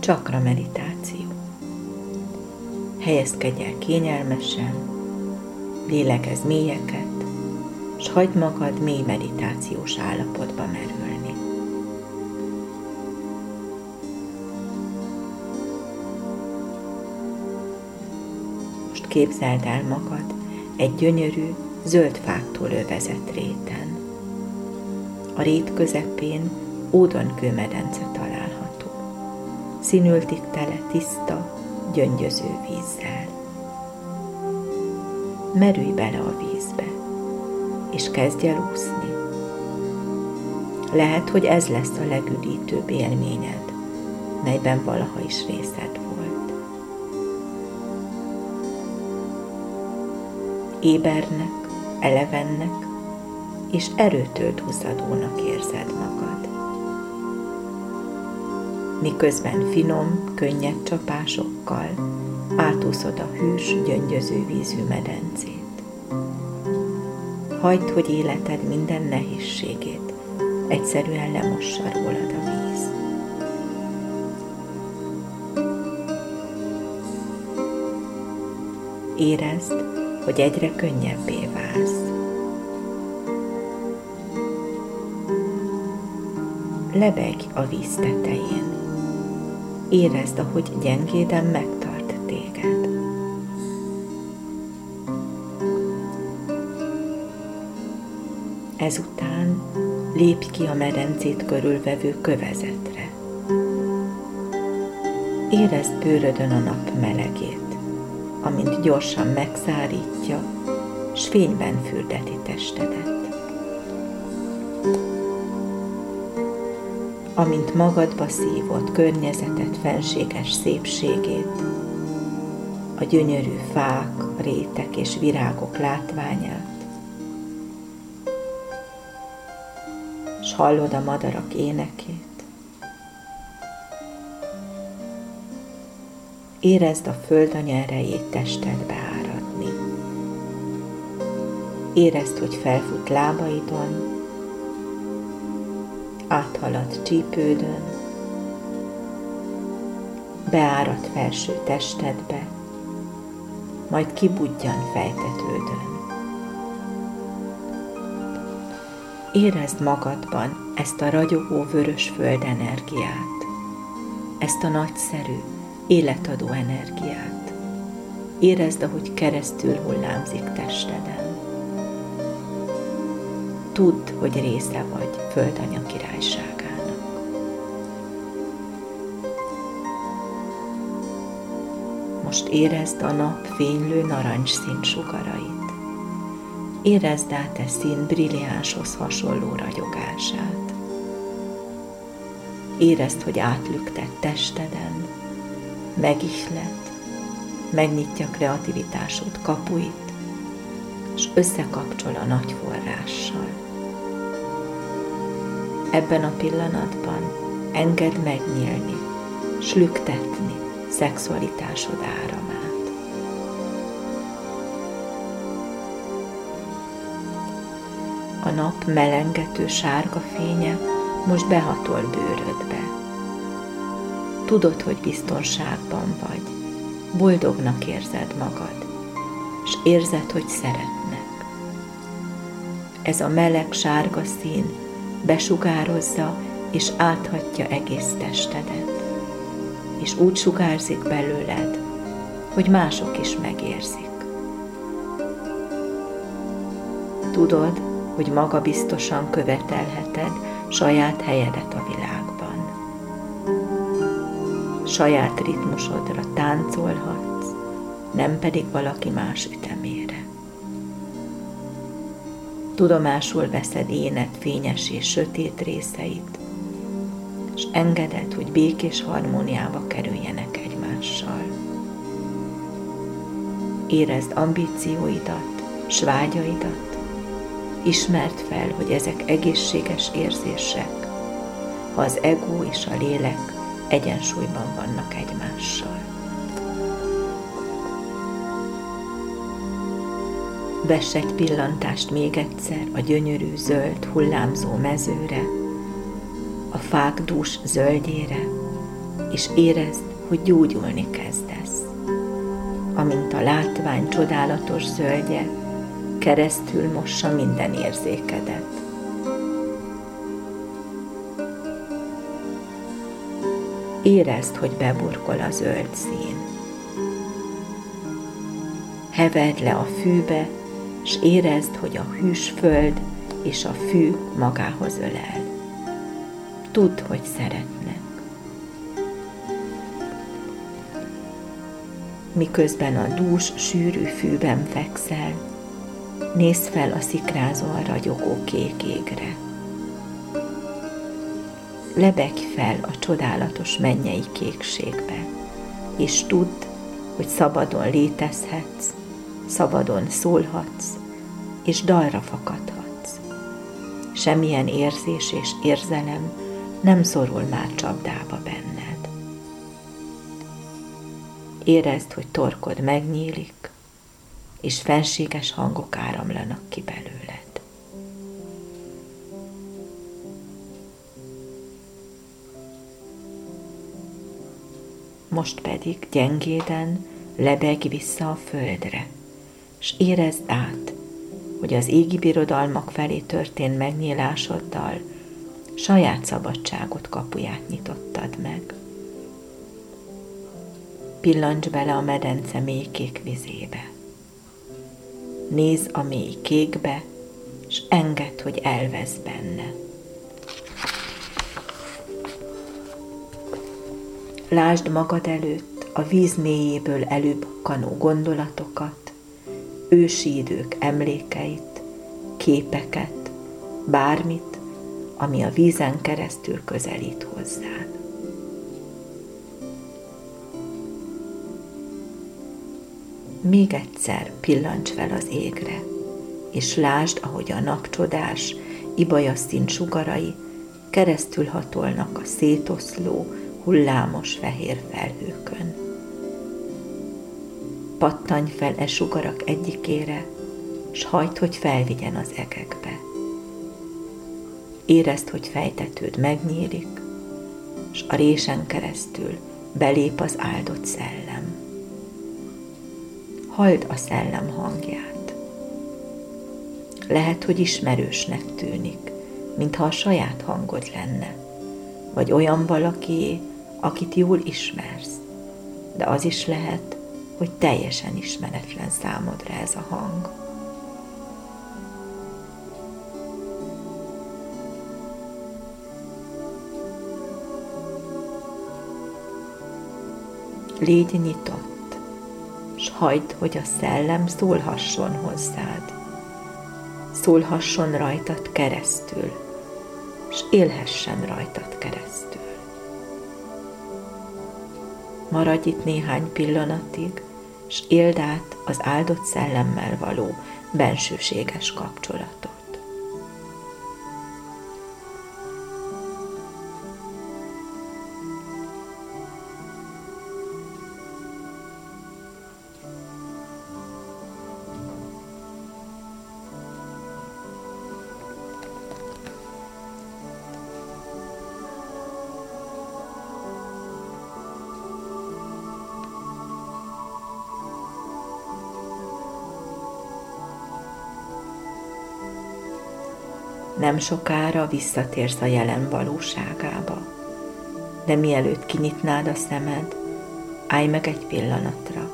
Csakra meditáció. Helyezkedj el kényelmesen, lélegez mélyeket, s hagyd magad mély meditációs állapotba merülni. Most képzeld el magad egy gyönyörű, zöld fáktól övezett réten. A rét közepén ódonkőmedence található. Színültig tele tiszta, gyöngyöző vízzel. Merülj bele a vízbe, és kezdj el úszni. Lehet, hogy ez lesz a legüdítőbb élményed, melyben valaha is részed volt. Ébernek, elevennek és erőtölt húzadónak érzed magad. Miközben finom, könnyed csapásokkal átúszod a hűs, gyöngyöző vízű medencét. Hagyd, hogy életed minden nehézségét egyszerűen lemossa rólad a víz. Érezd, hogy egyre könnyebbé válsz. Lebegj a víz tetején. Érezd, ahogy gyengéden megtart téged. Ezután lépj ki a medencét körülvevő kövezetre. Érezd bőrödön a nap melegét, amint gyorsan megszárítja, s fényben fürdeti testedet. Amint magadba szívod környezetet fenséges szépségét, a gyönyörű fák, rétek és virágok látványát, s hallod a madarak énekét. Érezd a föld erejét testedbe áradni. Érezd, hogy felfut lábaidon, áthalad csípődön, beárad felső testedbe, majd kibudjan fejtetődön. Érezd magadban ezt a ragyogó vörös föld energiát, ezt a nagyszerű, életadó energiát. Érezd, ahogy keresztül hullámzik testeden. Tudd, hogy része vagy Földanya királyságának. Most érezd a nap fénylő narancsszín sugarait. Érezd át e szín brilliánshoz hasonló ragyogását. Érezd, hogy átlüktet testeden, megihlet, megnyitja kreativitásod kapuit, és összekapcsol a nagy forrással. Ebben a pillanatban engedd megnyílni, slüktetni szexualitásod áramát. A nap melengető sárga fénye most behatol bőrödbe. Tudod, hogy biztonságban vagy, boldognak érzed magad, és érzed, hogy szeretnek. Ez a meleg sárga szín besugározza és áthatja egész testedet, és úgy sugárzik belőled, hogy mások is megérzik. Tudod, hogy magabiztosan követelheted saját helyedet a világban. Saját ritmusodra táncolhatsz, nem pedig valaki más ütemére. Tudomásul veszed énet fényes és sötét részeit, és engeded, hogy békés harmóniába kerüljenek egymással. Érezd ambícióidat, s vágyaidat, Ismert fel, hogy ezek egészséges érzések, ha az ego és a lélek egyensúlyban vannak egymással. Vess egy pillantást még egyszer a gyönyörű zöld hullámzó mezőre, a fák dús zöldjére, és érezd, hogy gyógyulni kezdesz. Amint a látvány csodálatos zöldje keresztül mossa minden érzékedet. Érezd, hogy beburkol a zöld szín. Heved le a fűbe, és érezd, hogy a hűs föld és a fű magához ölel. Tudd, hogy szeretnek. Miközben a dús, sűrű fűben fekszel, nézd fel a szikrázóan ragyogó kék égre. Lebegj fel a csodálatos mennyei kékségbe, és tudd, hogy szabadon létezhetsz, szabadon szólhatsz, és dalra fakadhatsz. Semmilyen érzés és érzelem nem szorul már csapdába benned. Érezd, hogy torkod megnyílik, és fenséges hangok áramlanak ki belőled. Most pedig gyengéden lebeg vissza a földre, és érezd át, hogy az égi birodalmak felé történt megnyílásoddal saját szabadságot kapuját nyitottad meg. Pillancs bele a medence mély kék vizébe. Nézd a mély kékbe, és engedd, hogy elvesz benne. Lásd magad előtt a víz mélyéből előbukkanó gondolatokat, ősi idők emlékeit, képeket, bármit, ami a vízen keresztül közelít hozzád. Még egyszer pillancs fel az égre, és lásd, ahogy a nap csodás, ibajasztin sugarai keresztül hatolnak a szétoszló, hullámos fehér felhőkön. Pattanj fel e sugarak egyikére, s hagyd, hogy felvigyen az egekbe. Érezd, hogy fejtetőd megnyílik, s a résen keresztül belép az áldott szellem. Halld a szellem hangját. Lehet, hogy ismerősnek tűnik, mintha a saját hangod lenne, vagy olyan valaki, akit jól ismersz, de az is lehet, hogy teljesen ismeretlen számodra ez a hang. Légy nyitott, s hagyd, hogy a szellem szólhasson hozzád. Szólhasson rajtad keresztül, s élhessen rajtad keresztül. Maradj itt néhány pillanatig, s éld át az áldott szellemmel való bensőséges kapcsolatot. Nem sokára visszatérsz a jelen valóságába. De mielőtt kinyitnád a szemed, állj meg egy pillanatra,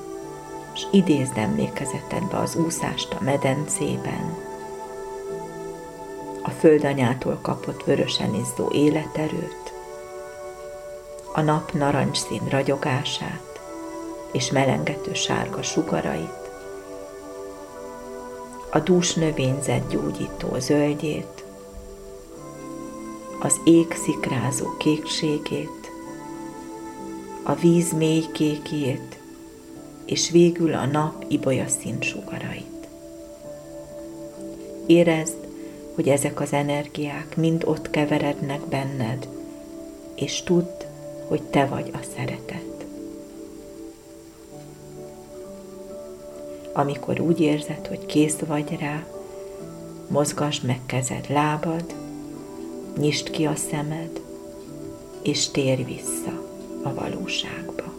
és idézd emlékezetedbe az úszást a medencében, a földanyától kapott vörösen izzó életerőt, a nap narancsszín ragyogását és melengető sárga sugarait, a dús növényzet gyógyító zöldjét, az ég szikrázó kékségét, a víz mély kékét, és végül a nap ibolyaszín sugarait. Érezd, hogy ezek az energiák mind ott keverednek benned, és tudd, hogy te vagy a szeretet. amikor úgy érzed, hogy kész vagy rá, mozgasd meg kezed, lábad, nyisd ki a szemed, és térj vissza a valóságba.